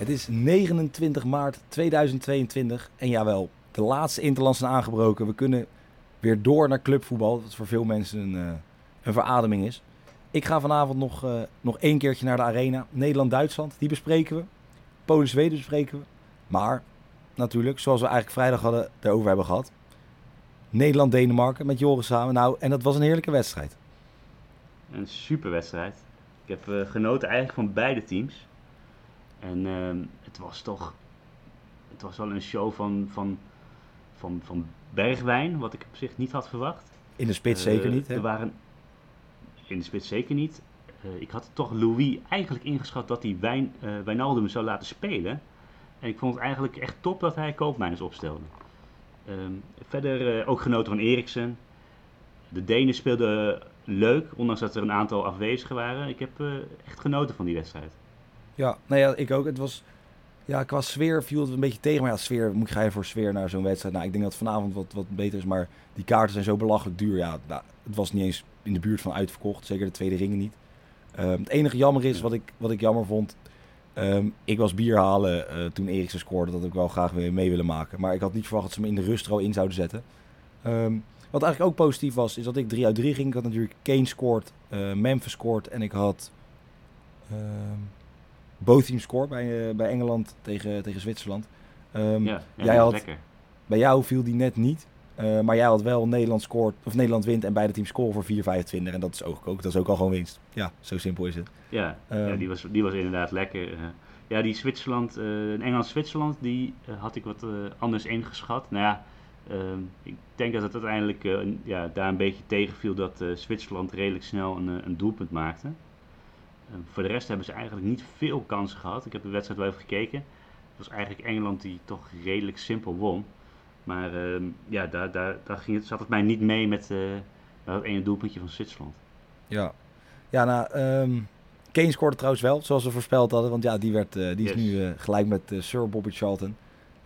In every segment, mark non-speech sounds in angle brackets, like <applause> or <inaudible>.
Het is 29 maart 2022 en jawel, de laatste Interland zijn aangebroken. We kunnen weer door naar clubvoetbal, wat voor veel mensen een, uh, een verademing is. Ik ga vanavond nog, uh, nog één keertje naar de arena. Nederland-Duitsland, die bespreken we. Polen-Zweden bespreken we. Maar natuurlijk, zoals we eigenlijk vrijdag hadden, erover hebben gehad. Nederland-Denemarken met Joris samen. Nou, en dat was een heerlijke wedstrijd. Een super wedstrijd. Ik heb uh, genoten eigenlijk van beide teams. En uh, het was toch. Het was wel een show van, van, van, van Bergwijn, wat ik op zich niet had verwacht. In de spits uh, zeker niet. Hè? Er waren, in de spits zeker niet. Uh, ik had toch Louis eigenlijk ingeschat dat hij Wijn, Wijnaldum zou laten spelen. En ik vond het eigenlijk echt top dat hij Koopmeiners opstelde. Um, verder ook genoten van Eriksen. De Denen speelden leuk, ondanks dat er een aantal afwezigen waren. Ik heb echt genoten van die wedstrijd. Ja, nou ja, ik ook. Het was, ja, qua sfeer viel het een beetje tegen. Maar ja, sfeer, moet ga je voor sfeer naar zo'n wedstrijd? Nou, ik denk dat vanavond wat, wat beter is. Maar die kaarten zijn zo belachelijk duur. Ja, nou, het was niet eens in de buurt van uitverkocht. Zeker de tweede ringen niet. Um, het enige jammer is, wat ik, wat ik jammer vond... Um, ik was bier halen uh, toen Eriksen scoorde. Dat ik wel graag weer mee willen maken. Maar ik had niet verwacht dat ze me in de rust er al in zouden zetten. Um, wat eigenlijk ook positief was, is dat ik 3 uit 3 ging. Ik had natuurlijk Kane scoort, uh, Memphis scoort en ik had... both teams score bij, uh, bij Engeland tegen, tegen Zwitserland. Um, ja, ja, jij had, lekker. bij jou viel die net niet. Uh, maar jij had wel Nederland scoort, of Nederland wint en beide teams scoren voor 4,25. En dat is ook, ook, dat is ook al gewoon winst. Ja, zo simpel is het. Ja, um, ja die, was, die was inderdaad lekker. Uh, ja, die Zwitserland, uh, Engeland-Zwitserland, die had ik wat anders ingeschat. Nou ja, um, ik denk dat het uiteindelijk ja, daar een beetje tegenviel dat Zwitserland redelijk snel een, een doelpunt maakte. Voor de rest hebben ze eigenlijk niet veel kansen gehad. Ik heb de wedstrijd wel even gekeken. Het was eigenlijk Engeland die toch redelijk simpel won. Maar uh, ja, daar, daar, daar ging het, zat het mij niet mee met uh, dat ene doelpuntje van Zwitserland. Ja, ja nou, um, Kane scoorde trouwens wel, zoals we voorspeld hadden. Want ja, die, werd, uh, die is yes. nu gelijk met Sir Bobby Charlton.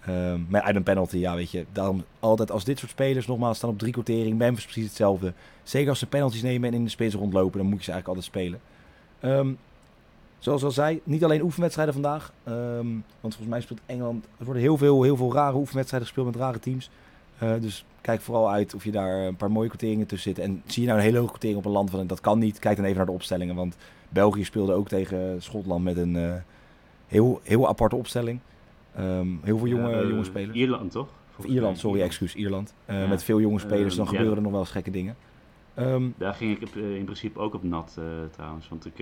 Um, maar uit een penalty, ja, weet je. Daarom altijd als dit soort spelers nogmaals staan op drie quotering. Memphis precies hetzelfde. Zeker als ze penalties nemen en in de spits rondlopen, dan moet je ze eigenlijk altijd spelen. Um, zoals al zei, niet alleen oefenwedstrijden vandaag. Um, want volgens mij speelt Engeland. Er worden heel veel, heel veel rare oefenwedstrijden gespeeld met rare teams. Uh, dus kijk vooral uit of je daar een paar mooie quoteringen tussen zit. En zie je nou een hele hoge quotering op een land van dat kan niet. Kijk dan even naar de opstellingen. Want België speelde ook tegen Schotland met een uh, heel, heel aparte opstelling. Um, heel veel jonge, uh, jonge spelers. Ierland toch? Of Ierland, sorry, excuus, Ierland. Ja. Met veel jonge spelers, dan gebeuren er nog wel eens gekke dingen. Um, daar ging ik in principe ook op nat trouwens. Want ik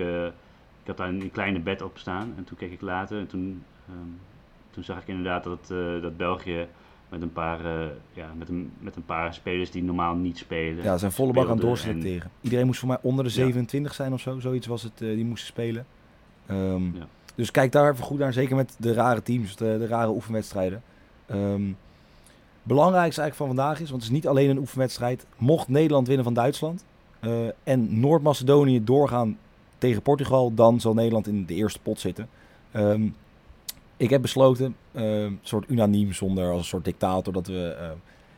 ik had daar een kleine bed op staan en toen keek ik later en toen, um, toen zag ik inderdaad dat, dat België met een, paar, uh, ja, met, een, met een paar spelers die normaal niet spelen. Ja, zijn volle bak aan doorselecteren. En... Iedereen moest voor mij onder de 27 ja. zijn of zo, zoiets was het, uh, die moesten spelen. Um, ja. Dus kijk daar even goed naar, zeker met de rare teams, de, de rare oefenwedstrijden. Um, belangrijkste eigenlijk van vandaag is, want het is niet alleen een oefenwedstrijd, mocht Nederland winnen van Duitsland en Noord-Macedonië doorgaan tegen Portugal, dan zal Nederland in de eerste pot zitten. Um, ik heb besloten, uh, soort unaniem, zonder als een soort dictator, dat we uh,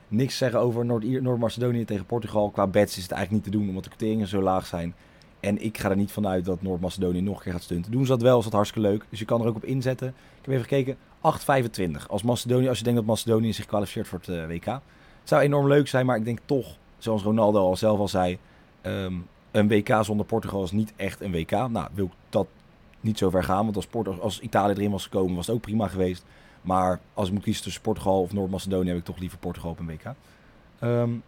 niks zeggen over Noord-Macedonië Noord tegen Portugal. Qua bets is het eigenlijk niet te doen, omdat de quoteringen zo laag zijn. En ik ga er niet vanuit dat Noord-Macedonië nog een keer gaat stunten. Doen ze dat wel, is dat hartstikke leuk. Dus je kan er ook op inzetten. Ik heb even gekeken, 8,25. Als, Macedonië, als je denkt dat Macedonië zich kwalificeert voor het uh, WK. Het zou enorm leuk zijn, maar ik denk toch, zoals Ronaldo al zelf al zei... Um, een WK zonder Portugal is niet echt een WK. Nou, wil ik dat niet zo ver gaan. Want als, Port als Italië erin was gekomen, was het ook prima geweest. Maar als ik moet kiezen tussen Portugal of Noord-Macedonië, heb ik toch liever Portugal op een WK. Um,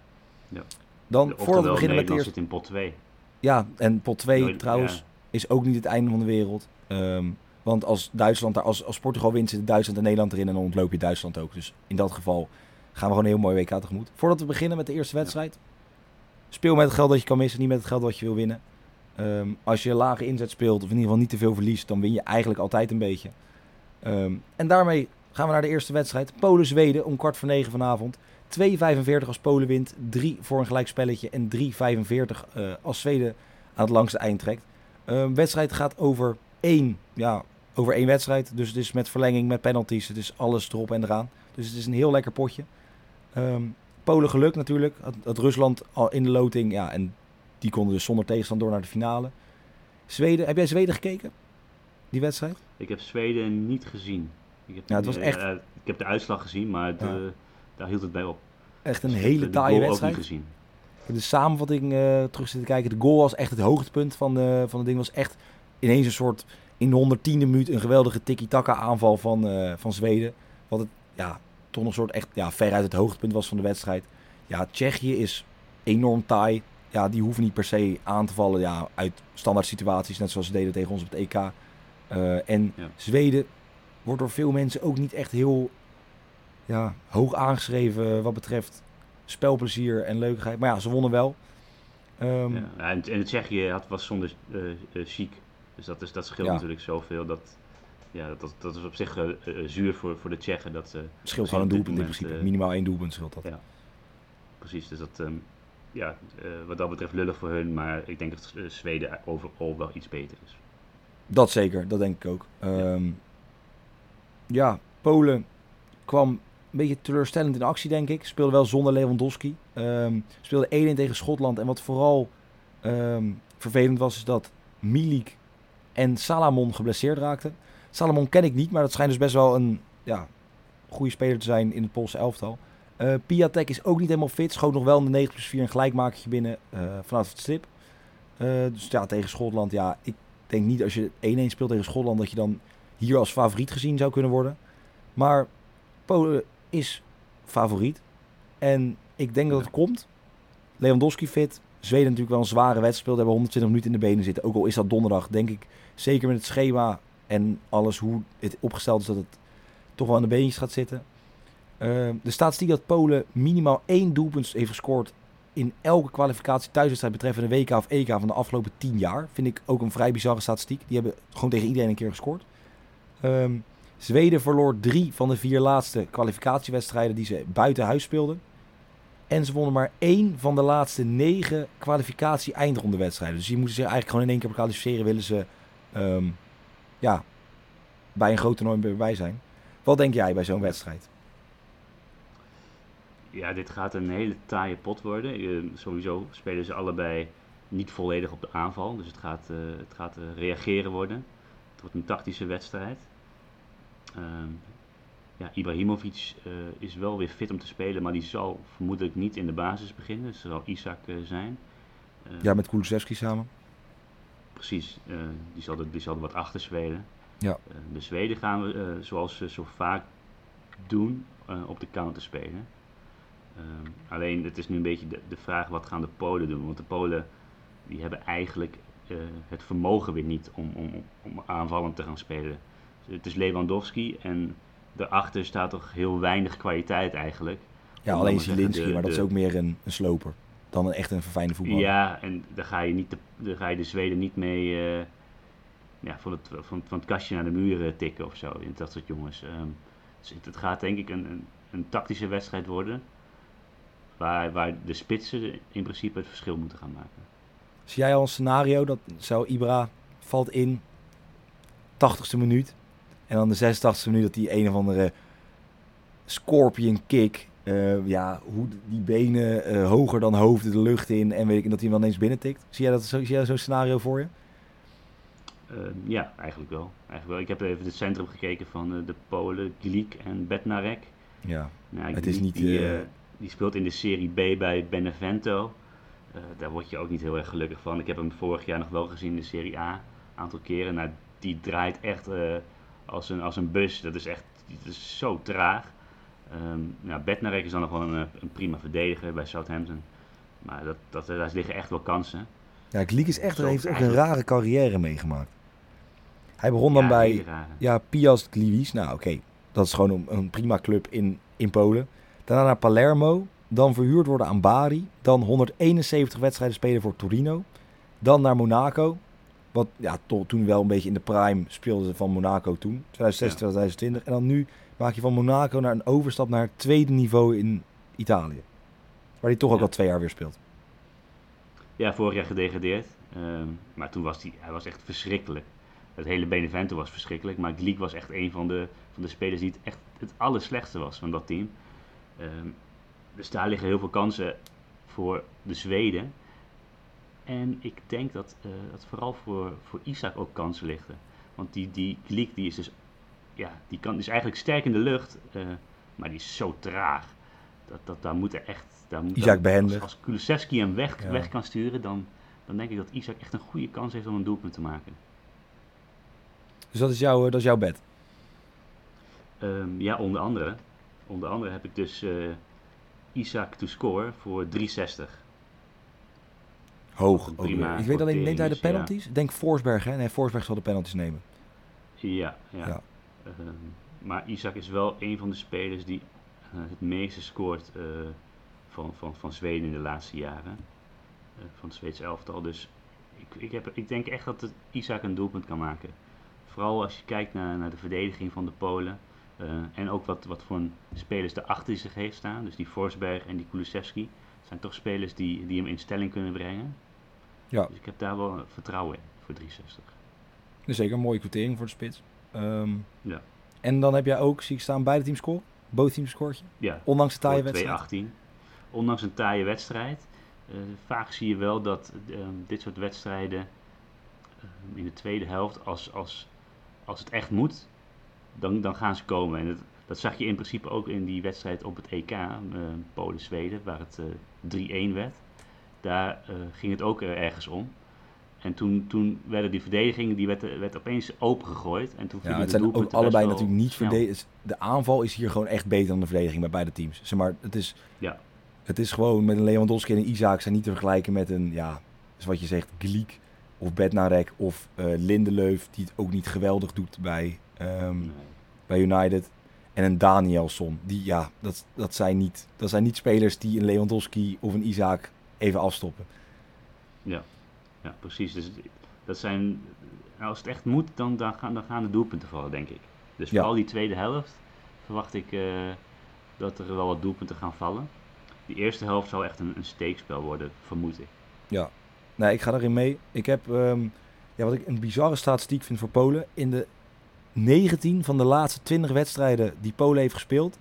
ja. Dan, voordat we beginnen met de eerste... zit in pot 2. Ja, en pot 2 trouwens. Ja. is ook niet het einde van de wereld. Ehm, want als Duitsland daar, als, als Portugal wint, zit Duitsland en Nederland erin en dan ontloop je Duitsland ook. Dus in dat geval gaan we gewoon een heel mooi WK tegemoet. Voordat we beginnen met de eerste wedstrijd. Speel met het geld dat je kan missen, niet met het geld wat je wil winnen. Ehm, als je lage inzet speelt, of in ieder geval niet te veel verliest, dan win je eigenlijk altijd een beetje. Ehm, en daarmee gaan we naar de eerste wedstrijd. Polen-Zweden om kwart voor negen vanavond. 2,45 als Polen wint, 3 voor een gelijkspelletje en 3,45 uh, eh, als Zweden aan het langste eind trekt. Um, wedstrijd gaat over één, ja, over één wedstrijd. Dus het is met verlenging, met penalties. Het is alles erop en eraan. Dus het is een heel lekker potje. Um, Polen geluk natuurlijk. Dat Rusland al in de loting, ja, en die konden dus zonder tegenstand door naar de finale. Zweden, heb jij Zweden gekeken? Die wedstrijd? Ik heb Zweden niet gezien. Ik heb, ja, het was echt... ik heb de uitslag gezien, maar de, daar hield het bij op. Echt een hele taaie wedstrijd. Ook niet gezien. Ik heb de samenvatting uh, terug zitten kijken. De goal was echt het hoogtepunt van, de, van het ding. Was echt ineens een soort in de 110e minuut een geweldige tiki-taka aanval van, uh, van Zweden. Wat het ja, toch nog een soort echt ja, veruit het hoogtepunt was van de wedstrijd. Ja, Tsjechië is enorm taai. Ja, die hoeven niet per se aan te vallen ja, uit standaard situaties, net zoals ze deden tegen ons op het EK. Uh, eh, en Zweden wordt door veel mensen ook niet echt heel ja, hoog aangeschreven wat betreft spelplezier en leukheid. Maar ja, ze wonnen wel. Um, ja, en, en Tsjechië had, was zonder uh, uh, chic. Dus dat, is, dat scheelt natuurlijk zoveel. Dat, ja, dat, dat is op zich uh, zuur voor, voor de Tsjechen. Dat ze scheelt gewoon een doelpunt in principe. Minimaal één doelpunt scheelt dat. Ja, precies. Dus dat, um, ja, wat dat betreft lullig voor hun. Maar ik denk dat Zweden overal wel iets beter is. Dat zeker, dat denk ik ook. Um, ja. ja, Polen kwam een beetje teleurstellend in actie, denk ik. Speelde wel zonder Lewandowski. Um, speelde 1-1 tegen Schotland. En wat vooral um, vervelend was, is dat Milik en Salamon geblesseerd raakten. Salamon ken ik niet, maar dat schijnt dus best wel een ja, goede speler te zijn in het Poolse elftal. Uh, Piatek is ook niet helemaal fit. Schoot nog wel in de 9 plus 4 een gelijkmakertje binnen uh, vanaf het strip. Uh, dus ja, tegen Schotland, ja, ik denk niet als je 1-1 speelt tegen Schotland dat je dan hier als favoriet gezien zou kunnen worden. Maar Polen is favoriet. En ik denk dat het komt. Lewandowski fit. Zweden natuurlijk wel een zware wedstrijd. Hebben 120 minuten in de benen zitten. Ook al is dat donderdag, denk ik. Zeker met het schema en alles hoe het opgesteld is, dat het toch wel aan de beentjes gaat zitten. Uh, de statistiek dat Polen minimaal één doelpunt heeft gescoord in elke kwalificatie thuiswedstrijd betreffende WK of EK van de afgelopen 10 jaar. Vind ik ook een vrij bizarre statistiek. Die hebben gewoon tegen iedereen een keer gescoord. Um, Zweden verloor drie van de vier laatste kwalificatiewedstrijden die ze buiten huis speelden. En ze wonnen maar één van de laatste negen kwalificatie-eindrondewedstrijden. Dus die moeten zich eigenlijk gewoon in één keer kwalificeren, willen ze um, ja, bij een groot toernooi bij zijn. Wat denk jij bij zo'n wedstrijd? Ja, dit gaat een hele taaie pot worden. Sowieso spelen ze allebei niet volledig op de aanval. Dus het gaat, uh, het gaat uh, reageren worden. Het wordt een tactische wedstrijd. Ja, Ibrahimovic uh, is wel weer fit om te spelen, maar die zal vermoedelijk niet in de basis beginnen. Dus zal Isaac uh, zijn. Uh, ja, met Kulusevski samen. Precies, eh, die, zal er, die zal er wat achter spelen. Ja. de Zweden gaan we, zoals ze zo vaak doen, op de counter spelen. Alleen het is nu een beetje de, de, vraag wat gaan de Polen doen. Want de Polen die hebben eigenlijk het vermogen weer niet om, om, om aanvallend te gaan spelen het is Lewandowski en daarachter staat toch heel weinig kwaliteit eigenlijk. Ja, alleen Zielinski, maar dat is ook meer een, een sloper dan een echt een verfijnde voetballer. Ja, en daar ga je, niet de, daar ga je de Zweden niet mee uh, ja, van, het, van, van het kastje naar de muren tikken of zo. Dat soort jongens. Um, dus het gaat denk ik een, een, een, tactische wedstrijd worden. Waar, waar de spitsen in principe het verschil moeten gaan maken. Zie jij al een scenario dat zou Ibra valt in 80ste minuut en dan de 86e minuut dat die een of andere scorpion kick. Uh, ja, hoe die benen uh, hoger dan hoofd de lucht in. En weet ik, dat hij wel ineens binnentikt. Zie jij dat zo, zie jij zo'n scenario voor je? Uh, ja, eigenlijk wel. eigenlijk wel. Ik heb even het centrum gekeken van de Polen, Glik en Bednarek. Ja, nou, het is niet... Die, die, speelt in de Serie B bij Benevento. daar word je ook niet heel erg gelukkig van. Ik heb hem vorig jaar nog wel gezien in de Serie A. Een aantal keren. Nou, die draait echt als een, als een bus. Dat is echt dat is zo traag. Um, nou, Bednarek is dan nog wel een, een, prima verdediger bij Southampton. Maar dat, dat, daar liggen echt wel kansen. Ja, Glik is echt, heeft ook een rare carrière meegemaakt. Hij begon dan bij ja, Piast Gliwice. Nou, oké. Dat is gewoon een, een, prima club in, in Polen. Daarna naar Palermo. Dan verhuurd worden aan Bari. Dan 171 wedstrijden spelen voor Torino. Dan naar Monaco. Wat ja, toen wel een beetje in de prime speelde van Monaco toen. 2016, 2020. En dan nu maak je van Monaco naar een overstap naar het tweede niveau in Italië. Waar hij toch ook al twee jaar weer speelt. Ja, vorig jaar gedegradeerd. Ehm, maar toen was hij, hij was echt verschrikkelijk. Het hele Benevento was verschrikkelijk. Maar Gleek was echt een van de, van de spelers die het echt het allerslechtste was van dat team. Um, dus daar liggen heel veel kansen voor de Zweden. En ik denk dat, uh, dat vooral voor, voor Isaac ook kansen liggen. Want die, die Gleek die is dus ja, die kan, is eigenlijk sterk in de lucht, uh, maar die is zo traag. Dat, dat, daar moet er echt... Daar moet, Isaac behendig. Als, als Kulusevski hem weg, weg kan sturen, dan, dan denk ik dat Isaac echt een goede kans heeft om een doelpunt te maken. Dus dat is, jouw, dat is jouw bed? Um, ja, onder andere. Onder andere heb ik dus uh, Isaac to score voor 360. Hoog. Prima ik weet alleen, neemt hij de penalties? Ja. Denk Forsberg, hè? Nee, Forsberg zal de penalties nemen. Ja, ja. ja. Ehm, maar Isaac is wel een van de spelers die uh, het meeste scoort uh, van, van, van Zweden in de laatste jaren. Uh, van het Zweedse elftal. Dus ik, ik, heb, ik denk echt dat het Isaac een doelpunt kan maken. Vooral als je kijkt naar, naar de verdediging van de Polen. en ook wat, wat voor spelers erachter zich heeft staan. Dus die Forsberg en die Kulusevski. zijn toch spelers die, die hem in stelling kunnen brengen. Ja. Dus ik heb daar wel vertrouwen in voor 360. Dus zeker een mooie quotering voor de spits. Um, ja. En dan heb jij ook, zie ik staan, beide teams score? Both teams scoort je? Ja. Ondanks een taaie wedstrijd? 18. Ondanks een taaie wedstrijd. Uh, vaak zie je wel dat uh, dit soort wedstrijden uh, in de tweede helft, als, als, als het echt moet, dan, dan gaan ze komen. En het, dat zag je in principe ook in die wedstrijd op het EK, Polen-Zweden, waar het 3-1 werd. Daar ging het ook ergens om. En toen, toen werden die verdedigingen, die werd, werd opeens opengegooid. En toen ja, het zijn ook allebei natuurlijk niet verdedigd. De aanval is hier gewoon echt beter dan de verdediging bij beide teams. Zeg maar, het is, ja. het is gewoon met een Lewandowski en een Isaac zijn niet te vergelijken met een, ja, wat je zegt, Gliek of Bednarek of uh, Lindeleuf, die het ook niet geweldig doet bij, um, nee. bij United. En een Danielson, die ja, dat, dat, zijn niet, dat zijn niet spelers die een Lewandowski of een Isaac even afstoppen. Ja ja, precies. Dus dat zijn, als het echt moet, dan, dan, gaan, dan gaan de doelpunten vallen, denk ik. Dus vooral die tweede helft verwacht ik uh, dat er wel wat doelpunten gaan vallen. Die eerste helft zal echt een, een steekspel worden, vermoed ik. Ja, nee, ik ga daarin mee. Ik heb, um, ja, wat ik een bizarre statistiek vind voor Polen. In de 19 van de laatste 20 wedstrijden die Polen heeft gespeeld,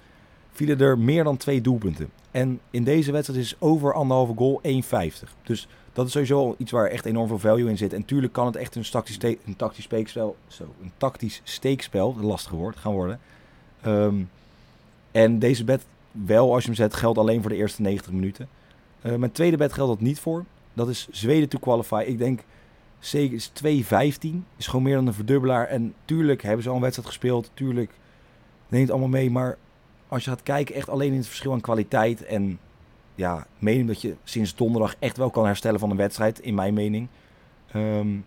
vielen er meer dan twee doelpunten. En in deze wedstrijd is over anderhalve goal 1,50. Dus dat is sowieso iets waar echt enorm veel value in zit. En tuurlijk kan het echt een tactisch, een tactisch steekspel, zo, een tactisch steekspel, lastig woord, gaan worden. Um, en deze bed wel, als je hem zet, geldt alleen voor de eerste 90 minuten. Uh, mijn tweede bed geldt dat niet voor. Dat is Zweden to qualify. Ik denk zeker is 2-15. Is gewoon meer dan een verdubbelaar. En tuurlijk hebben ze al een wedstrijd gespeeld. Tuurlijk neemt allemaal mee. Maar als je gaat kijken, echt alleen in het verschil aan kwaliteit en ja, mening dat je sinds donderdag echt wel kan herstellen van een wedstrijd, in mijn mening. Um,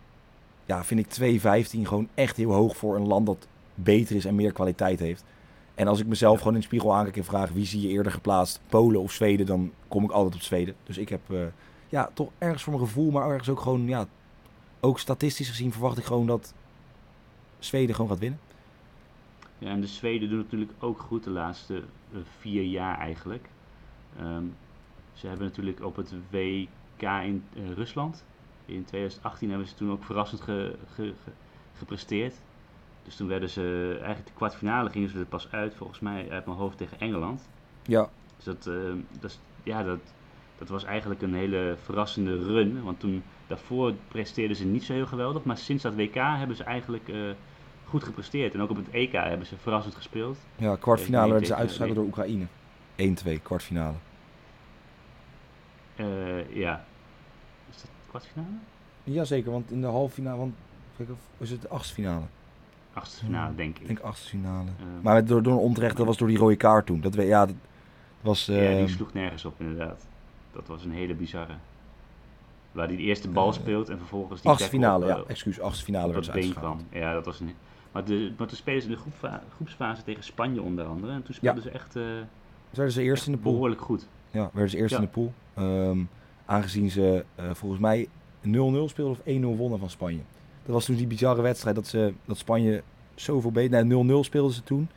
ja, vind ik 2,15 gewoon echt heel hoog voor een land dat beter is en meer kwaliteit heeft. En als ik mezelf gewoon in de spiegel aankijk en vraag wie zie je eerder geplaatst, Polen of Zweden, dan kom ik altijd op Zweden. Dus ik heb uh, ja, toch ergens voor mijn gevoel, maar ergens ook gewoon, ja, ook statistisch gezien verwacht ik gewoon dat Zweden gewoon gaat winnen. Ja, en de Zweden doen natuurlijk ook goed de laatste uh, vier jaar eigenlijk. Um, ze hebben natuurlijk op het WK in uh, Rusland, in 2018 hebben ze toen ook verrassend ge, ge, gepresteerd. Dus toen werden ze, eigenlijk de kwartfinale gingen ze er pas uit, volgens mij uit mijn hoofd tegen Engeland. Ja. Dus dat, uh, dat, ja, dat, dat was eigenlijk een hele verrassende run. Want toen, daarvoor presteerden ze niet zo heel geweldig. Maar sinds dat WK hebben ze eigenlijk uh, goed gepresteerd. En ook op het EK hebben ze verrassend gespeeld. Ja, kwartfinale werden ze uitgeschakeld door Oekraïne. 1-2, kwartfinale. Uh, ja. Is dat kwartfinale? Jazeker, want in de halve finale, want kijk, of is het de achtste finale? Achtste finale, denk ik. Ik denk achtste finale. Uh, maar door, door een onterecht, dat was door die rode kaart toen. Dat, ja, dat was... Uh, ja, die ehm, sloeg nergens op inderdaad. Dat was een hele bizarre. Waar hij de eerste bal speelt en vervolgens die achtste finale, ja, excuus, achtste finale werd kwam. Ja, dat was een... Maar, de, maar toen spelen ze in de groepsfase tegen Spanje onder andere. En toen speelden ze echt... Uh, werden ze eerst in de pool. Behoorlijk goed. Ja, werden ze eerst in de pool. Ehm, aangezien ze uh, volgens mij 0-0 speelden of 1-0 wonnen van Spanje. Dat was toen die bizarre wedstrijd dat, ze, dat Spanje zoveel beter... Nee, 0-0 speelden ze toen.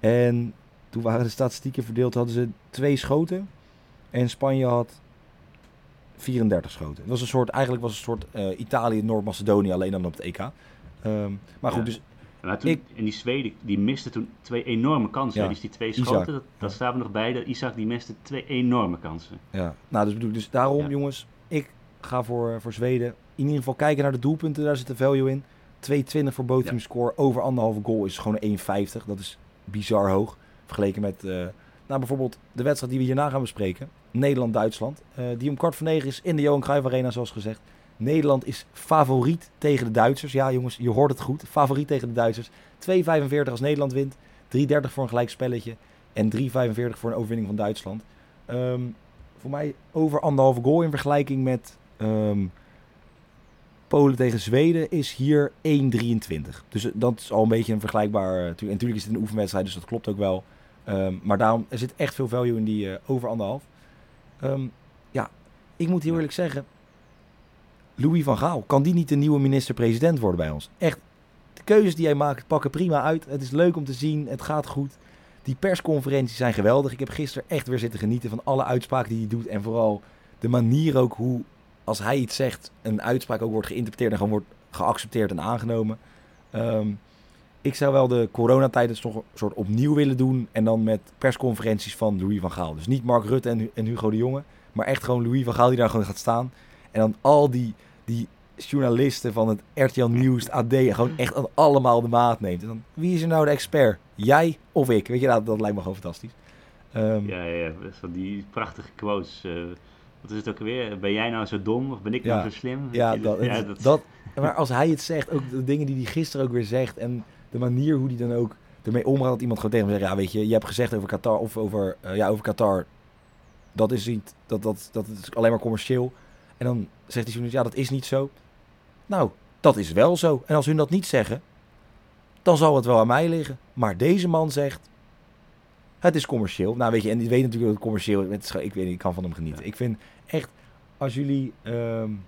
En toen waren de statistieken verdeeld, hadden ze twee schoten. En Spanje had 34 schoten. Het was een soort, eigenlijk was het een soort uh, Italië, Noord-Macedonië, alleen dan op het EK. Um, maar goed, dus... Maar toen, ik, en die Zweden, die miste toen twee enorme kansen. Ja, dus die twee schoten, dat, dat staat er nog bij. Dat Isaac die miste twee enorme kansen. Ja, nou dus bedoel dus daarom jongens, ik ga voor, voor Zweden. In ieder geval kijken naar de doelpunten, daar zit de value in. 2,20 voor both team score. Over anderhalve goal is gewoon 1,50. Dat is bizar hoog. Vergeleken met uh, nou, bijvoorbeeld de wedstrijd die we hierna gaan bespreken. Nederland-Duitsland. Uh, die om kwart voor negen is in de Johan Cruijff Arena, zoals gezegd. Nederland is favoriet tegen de Duitsers. Ja, jongens, je hoort het goed. Favoriet tegen de Duitsers. 2,45 als Nederland wint. 3,30 voor een gelijk spelletje. En 3,45 voor een overwinning van Duitsland. Um, voor mij over anderhalve goal in vergelijking met um, Polen tegen Zweden is hier 1,23. Dus dat is al een beetje een vergelijkbaar. Uh, en natuurlijk is het een oefenwedstrijd, dus dat klopt ook wel. Um, maar daarom er zit echt veel value in die uh, over anderhalf. Ja, ik moet heel eerlijk zeggen. Louis van Gaal, kan die niet de nieuwe minister-president worden bij ons? Echt, de keuzes die hij maakt pakken prima uit. Het is leuk om te zien, het gaat goed. Die persconferenties zijn geweldig. Ik heb gisteren echt weer zitten genieten van alle uitspraken die hij doet. En vooral de manier ook hoe, als hij iets zegt, een uitspraak ook wordt geïnterpreteerd en gewoon wordt geaccepteerd en aangenomen. Um, ik zou wel de coronatijd een soort opnieuw willen doen. En dan met persconferenties van Louis van Gaal. Dus niet Mark Rutte en Hugo de Jonge. Maar echt gewoon Louis van Gaal die daar gewoon gaat staan. En dan al die, die journalisten van het RTL Nieuws, het AD, gewoon echt allemaal de maat neemt. En dan, wie is er nou de expert? Jij of ik? Weet je, dat, dat lijkt me gewoon fantastisch. Um, ja, ja, ja. Van die prachtige quotes. Uh, wat is het ook weer? Ben jij nou zo dom of ben ik nou zo slim? Ja, dat, ja dat... dat, maar als hij het zegt, ook de dingen die hij gisteren ook weer zegt en de manier hoe hij dan ook ermee omgaat dat iemand gewoon tegen hem zegt, ja weet je, je hebt gezegd over Qatar of over, uh, ja, over Qatar, dat is niet, dat, dat, dat is alleen maar commercieel. En dan zegt hij ja dat is niet zo. Nou, dat is wel zo. En als hun dat niet zeggen, dan zal het wel aan mij liggen. Maar deze man zegt, het is commercieel. Nou weet je, en die weet natuurlijk dat het commercieel is. Ik weet niet, ik kan van hem genieten. Ik vind echt, als jullie, um,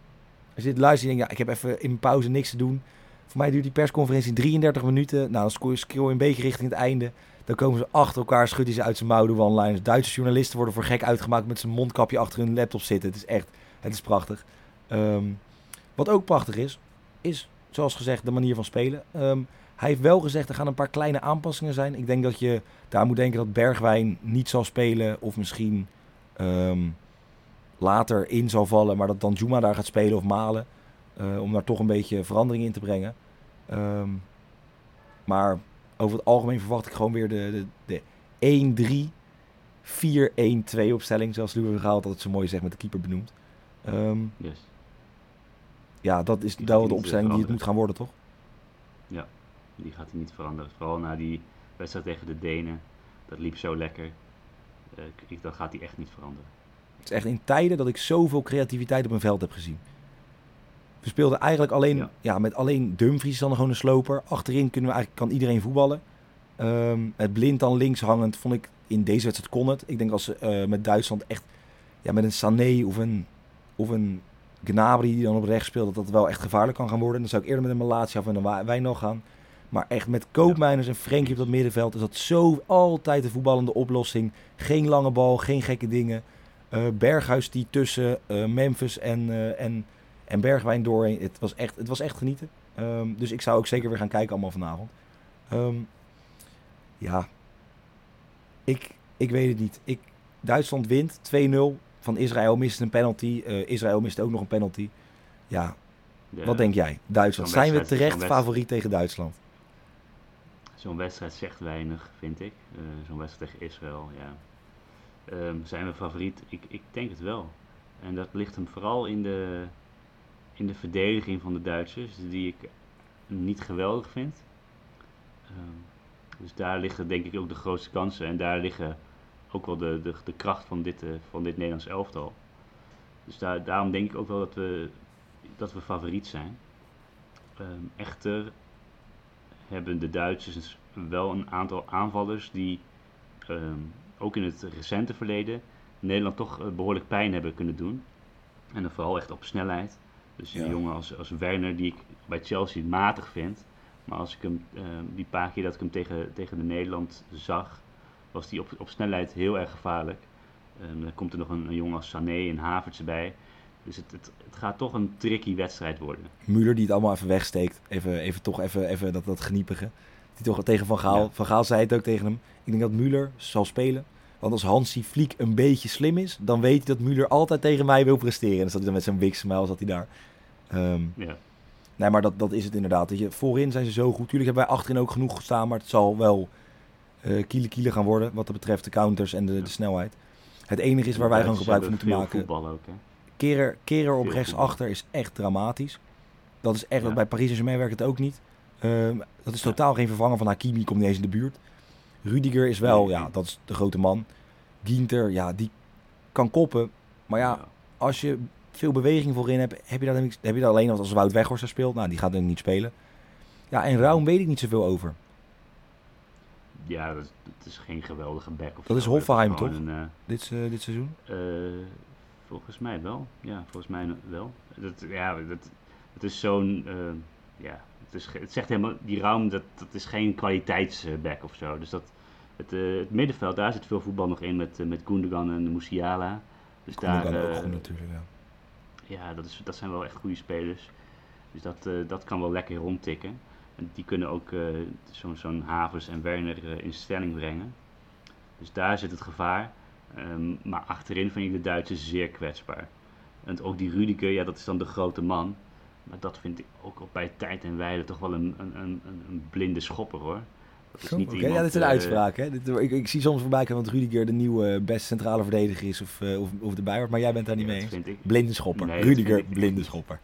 als je dit luistert ja, ik heb even in pauze niks te doen. Voor mij duurt die persconferentie 33 minuten. Nou, dan scroll je een beetje richting het einde. Dan komen ze achter elkaar, schudden ze uit zijn mouw, doen online. Duitse journalisten worden voor gek uitgemaakt met zijn mondkapje achter hun laptop zitten. Het is echt, het is prachtig. Um, wat ook prachtig is, is zoals gezegd de manier van spelen. Um, hij heeft wel gezegd, er gaan een paar kleine aanpassingen zijn. Ik denk dat je daar moet denken dat Bergwijn niet zal spelen. Of misschien um, later in zal vallen, maar dat dan Juma daar gaat spelen of Malen. Uh, om daar toch een beetje verandering in te brengen. Maar over het algemeen verwacht ik gewoon weer de, de, de 1-3, 4-1-2 opstelling. Zoals Louis Gaal altijd zo mooi zegt met de keeper benoemd. Um, yes. Ja, dat is wel de opstelling die het moet gaan worden, toch? Ja, die gaat hij niet veranderen. Vooral na die wedstrijd tegen de Denen. Dat liep zo lekker. Uh, dat gaat hij echt niet veranderen. Het is echt in tijden dat ik zoveel creativiteit op een veld heb gezien. We speelden eigenlijk alleen, ja. met alleen Dumfries dan gewoon een sloper. Achterin kunnen we eigenlijk, kan iedereen voetballen. Um, het blind dan links hangend vond ik in deze wedstrijd kon het. Ik denk als ze uh, met Duitsland echt ja, met een Sané of een, of een Gnabry die dan op rechts speelt, dat dat wel echt gevaarlijk kan gaan worden. Dan zou ik eerder met een Malatia of een Wijnal gaan. Maar echt met Koopmeiners en Frenkie op dat middenveld is dat zo altijd de voetballende oplossing. Geen lange bal, geen gekke dingen. Uh, Berghuis die tussen uh, Memphis en, uh, en en Bergwijn doorheen. Het was echt, het was echt genieten. Um, dus ik zou ook zeker weer gaan kijken allemaal vanavond. Um, ja, ik, ik weet het niet. Ik, Duitsland wint 2-0 van Israël. Mist een penalty. Uh, Israël mist ook nog een penalty. Ja, ja wat denk jij? Duitsland. Zijn we terecht favoriet tegen Duitsland? Zo'n wedstrijd zegt weinig, vind ik. Uh, Zo'n wedstrijd tegen Israël, ja. Um, zijn we favoriet? Ik, ik denk het wel. En dat ligt hem vooral in de, in de verdediging van de Duitsers, die ik niet geweldig vind. Um, dus daar liggen denk ik ook de grootste kansen en daar liggen ook wel de, de, de kracht van dit, uh, van dit Nederlands elftal. Dus daar, daarom denk ik ook wel dat we, dat we favoriet zijn. Ehm, echter hebben de Duitsers wel een aantal aanvallers die ehm, ook in het recente verleden Nederland toch eh, behoorlijk pijn hebben kunnen doen. En dan vooral echt op snelheid. Dus een jongen als, als Werner, die ik bij Chelsea matig vind. Maar als ik hem, ehm, die paar keer dat ik hem tegen, tegen de Nederland zag, was hij op, op snelheid heel erg gevaarlijk. En dan komt er nog een, een jongen als Sané en Havertz bij. Dus het, het, het, gaat toch een tricky wedstrijd worden. Muller die het allemaal even wegsteekt. Even, even toch even, even dat, dat geniepige. Die toch tegen Van Gaal. Van Gaal zei het ook tegen hem. Ik denk dat Muller zal spelen. Want als Hansi Fliek een beetje slim is, dan weet hij dat Muller altijd tegen mij wil presteren. En dan zat hij dan met zijn wiksmile zat hij daar. Um, ja. Nee, maar dat, dat is het inderdaad. Dat je, voorin zijn ze zo goed. Tuurlijk hebben wij achterin ook genoeg gestaan, maar het zal wel uh, kiele kiele gaan worden wat betreft de counters en de, de snelheid. Het enige is waar wij gewoon gebruik van moeten maken. Ook? Kerer, kerer op rechtsachter is echt dramatisch. Dat is echt, ja. bij Paris Saint-Germain werkt het ook niet. Uh, dat is totaal geen vervanger van Hakimi, komt niet eens in de buurt. Rudiger is wel, ja, dat is de grote man. Ginter, ja, die kan koppen. Maar ja, als je veel beweging voorin hebt, heb je dat, heb je dat alleen als Wout Weghorst speelt. Nou, die gaat er niet spelen. Ja, en Raum weet ik niet zoveel over. Ja, dat, is geen geweldige back. Of dat is Hoffenheim, toch? Een, uh, dit, uh, dit seizoen? Uh, volgens mij wel. Ja, volgens mij wel. Dat, ja, dat, het is zo'n... ja, het, is, het zegt helemaal... Die Raum, dat, dat is geen kwaliteitsback of zo. Dus dat... Het, het, middenveld, daar zit veel voetbal nog in met, met Gundogan en Musiala. Dus Gundogan daar, ook goed natuurlijk, ja ja, dat, is, dat zijn wel echt goede spelers. Dus dat, uh, dat kan wel lekker rondtikken. Die kunnen ook uh, zo'n zo Havers en Werner uh, in stelling brengen. Dus daar zit het gevaar. Um, maar achterin vind ik de Duitsers zeer kwetsbaar. En ook die Rudiger, ja, dat is dan de grote man. Maar dat vind ik ook op bij tijd en wijle toch wel een, een, een, een blinde schopper hoor. Dat is niet iemand, ja, dit is een uitspraak. Hè? Dit, ik, ik, zie soms voorbij komen dat Rudiger de nieuwe beste centrale verdediger is of, of, of erbij wordt, maar jij bent daar niet mee eens. Blinde schopper. Nee, Rudiger, blinde schopper.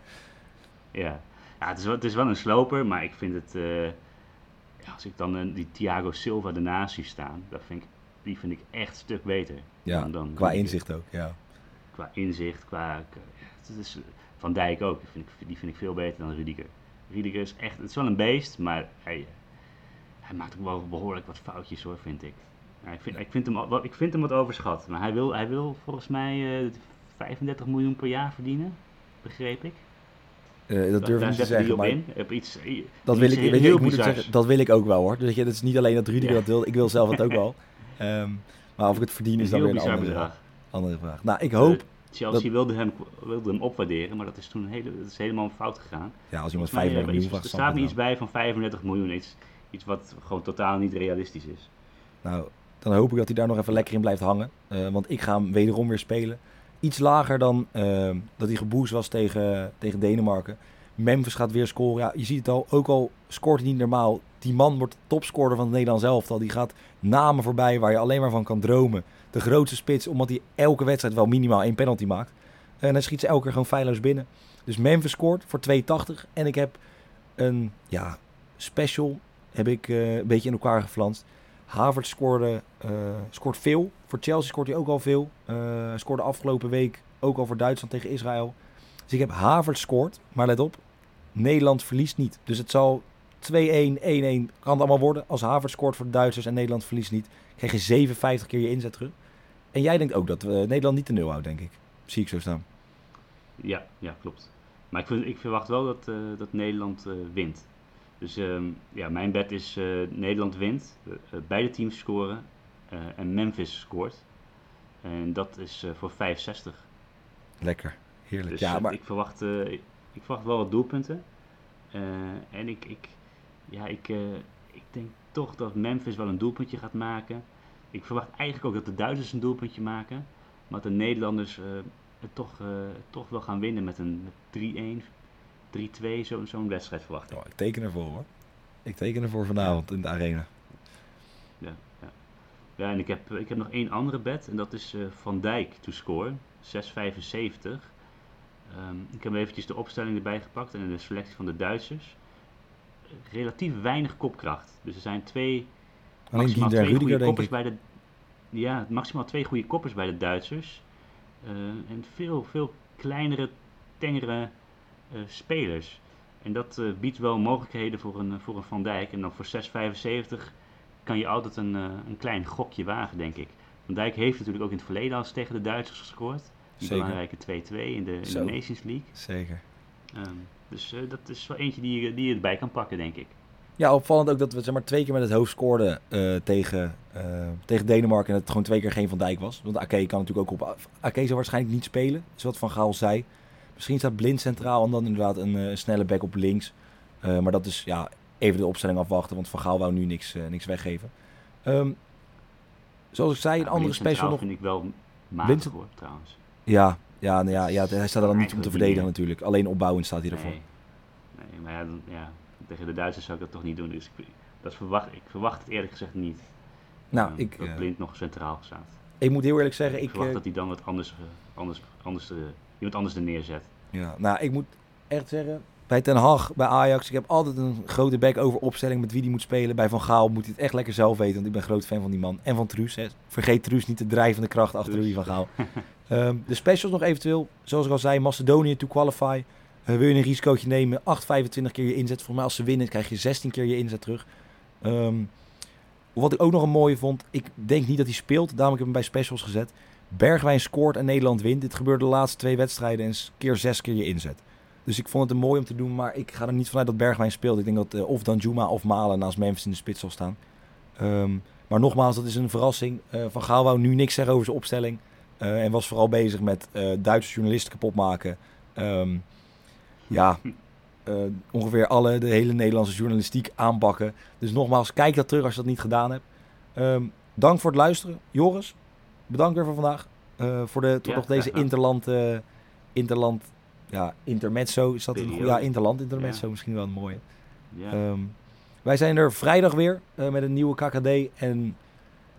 Ja, ja het, is wel, het is wel een sloper, maar ik vind het... Uh, ja, als ik dan uh, die Thiago Silva ernaast zie staan, dat vind ik, die vind ik echt een stuk beter. Ja, dan, dan qua inzicht ook, ja. Qua inzicht, qua... Het is, van Dijk ook, die vind, ik, die vind ik veel beter dan Rudiger. Rudiger is echt... Het is wel een beest, maar... Hey, hij maakt ook wel behoorlijk wat foutjes hoor, vind ik. ik, vind, ik, vind hem, ik vind hem wat overschat. Maar hij wil, hij wil volgens mij uh, eh, 35 miljoen per jaar verdienen, begreep ik. Uh, dat durf ik niet te zeggen. Maar in. Op iets, dat, wil ik, weet je, ik moet zeggen, dat wil ik ook wel hoor. Dus dat is niet alleen dat Rudiger ja. dat wil, ik wil zelf het ook wel. Um, <laughs> maar of ik het verdien is dan weer een andere, andere vraag. Nou, ik hoop... Uh, Chelsea dat... wilde, hem, wilde hem opwaarderen, maar dat is toen hele, dat is helemaal fout gegaan. Ja, als iemand 35 miljoen vraagt... Er staat niet iets bij van 35 miljoen. Iets, Iets wat gewoon totaal niet realistisch is. Nou, dan hoop ik dat hij daar nog even lekker in blijft hangen. Uh, want ik ga hem wederom weer spelen. Iets lager dan uh, dat hij geboost was tegen, tegen Denemarken. Memphis gaat weer scoren. Ja, je ziet het al, ook al scoort hij niet normaal. Die man wordt topscorer van het Nederlands elftal. Die gaat namen voorbij waar je alleen maar van kan dromen. De grootste spits, omdat hij elke wedstrijd wel minimaal één penalty maakt. En hij schiet ze elke keer gewoon feilloos binnen. Dus Memphis scoort voor 2,80. En ik heb een ja, special heb ik uh, een beetje in elkaar geflanst. Havert scoorde, uh, scoort veel. Voor Chelsea scoort hij ook al veel. Uh, scoorde afgelopen week ook al voor Duitsland tegen Israël. Dus ik heb Havert scoort. Maar let op, Nederland verliest niet. Dus het zal 2-1, 1-1 kan het allemaal worden. Als Havert scoort voor de Duitsers en Nederland verliest niet, krijg je 57 keer je inzet terug. En jij denkt ook dat we Nederland niet de nul houdt, denk ik. Zie ik zo staan. Ja, ja klopt. Maar ik, ik verwacht wel dat, dat Nederland wint. Dus ehm, ja, mijn bet is uh, Nederland wint, uh, beide teams scoren en Memphis scoort. En dat is voor 65. Lekker, heerlijk. Dus ja, maar... ik, verwacht, ik, ik, verwacht wel wat doelpunten. en ik, ik, ja, ik, ik denk toch dat Memphis wel een doelpuntje gaat maken. Ik verwacht eigenlijk ook dat de Duitsers een doelpuntje maken. Maar dat de Nederlanders het toch, toch wel gaan winnen met een 3-1, 3-2, zo'n zo wedstrijd verwacht ik. Oh, ik teken ervoor hoor. Ik teken ervoor vanavond in de arena. Ja, ja. ja en ik heb, ik heb nog één andere bet en dat is uh, Van Dijk to score, 6,75. Um, ik heb eventjes de opstelling erbij gepakt en de selectie van de Duitsers. Relatief weinig kopkracht. Dus er zijn twee, Alleen maximaal twee Rudiger, goede koppers bij de... Ja, maximaal twee goede koppers bij de Duitsers. Uh, en veel, veel kleinere, tengere spelers. En dat biedt wel mogelijkheden voor een, voor een Van Dijk. En dan voor 6,75 kan je altijd een, een klein gokje wagen, denk ik. Van Dijk heeft natuurlijk ook in het verleden al tegen de Duitsers gescoord. Een belangrijke 2-2 in, de, in de Nations League. Zeker. Ehm, dus uh, dat is wel eentje die je, die je erbij kan pakken, denk ik. Ja, opvallend ook dat we zeg maar, twee keer met het hoofd scoorden uh, tegen, uh, tegen Denemarken. En dat het gewoon twee keer geen Van Dijk was. Want Ake kan natuurlijk ook op... Ake zou waarschijnlijk niet spelen, is wat Van Gaal zei. Misschien staat Blind centraal en dan inderdaad een, een snelle back op links. maar dat is ja, even de opstelling afwachten, want Van Gaal wou nu niks, niks weggeven. Um, zoals ik zei, een andere special nog... vind ik wel matig hoor, trouwens. Ja, ja, nou ja, ja, hij staat er dan niet om te verdedigen natuurlijk. Alleen opbouwend staat hij ervoor. Nee, nee maar ja, ja, tegen de Duitsers zou ik dat toch niet doen. Dus ik, dat verwacht, ik verwacht het eerlijk gezegd niet. Nou, ik... Dat Blind nog centraal staat. Ik moet heel eerlijk zeggen... Ik, ik verwacht dat hij dan wat anders, anders, anders iemand anders er neerzet. Ja, nou, ik moet echt zeggen... Bij Ten Hag, bij Ajax, ik heb altijd een grote bek over opstelling met wie die moet spelen. Bij Van Gaal moet hij het echt lekker zelf weten, want ik ben groot fan van die man. En van Truus. Hè. Vergeet Truus niet de drijvende kracht achter Louis van Gaal. um, <laughs> de specials nog eventueel, zoals ik al zei, Macedonië to qualify. Uh, wil je een risicootje nemen, 8, 25 keer je inzet. Volgens mij als ze winnen krijg je 16 keer je inzet terug. Um, wat ik ook nog een mooie vond, ik denk niet dat hij speelt, daarom heb ik hem bij specials gezet. Bergwijn scoort en Nederland wint. Dit gebeurde de laatste twee wedstrijden en keer zes keer je inzet. Dus ik vond het een mooi om te doen, maar ik ga er niet vanuit dat Bergwijn speelt. Ik denk dat uh, of Danjuma of Malen naast Memphis in de spits zal staan. Um, maar nogmaals, dat is een verrassing. Uh, Van Gaal wou nu niks zeggen over zijn opstelling. Uh, en was vooral bezig met Duitse journalisten kapot maken. Um, ja, ongeveer alle, de hele Nederlandse journalistiek aanpakken. Dus nogmaals, kijk dat terug als je dat niet gedaan hebt. Um, dank voor het luisteren. Joris, bedankt weer voor vandaag. voor de, toch ja, nog deze interland, interland ja, intermezzo is dat een goede, ja, interland intermezzo misschien wel een mooie. Ja. Um, wij zijn er vrijdag weer uh, met een nieuwe KKD en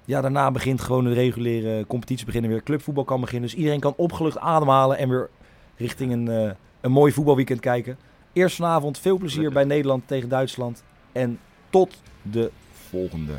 ja, daarna begint gewoon de reguliere competitie beginnen weer. Clubvoetbal kan beginnen, dus iedereen kan opgelucht ademhalen en weer richting een, een mooi voetbalweekend kijken. Eerst vanavond veel plezier bij Nederland tegen Duitsland en tot de volgende.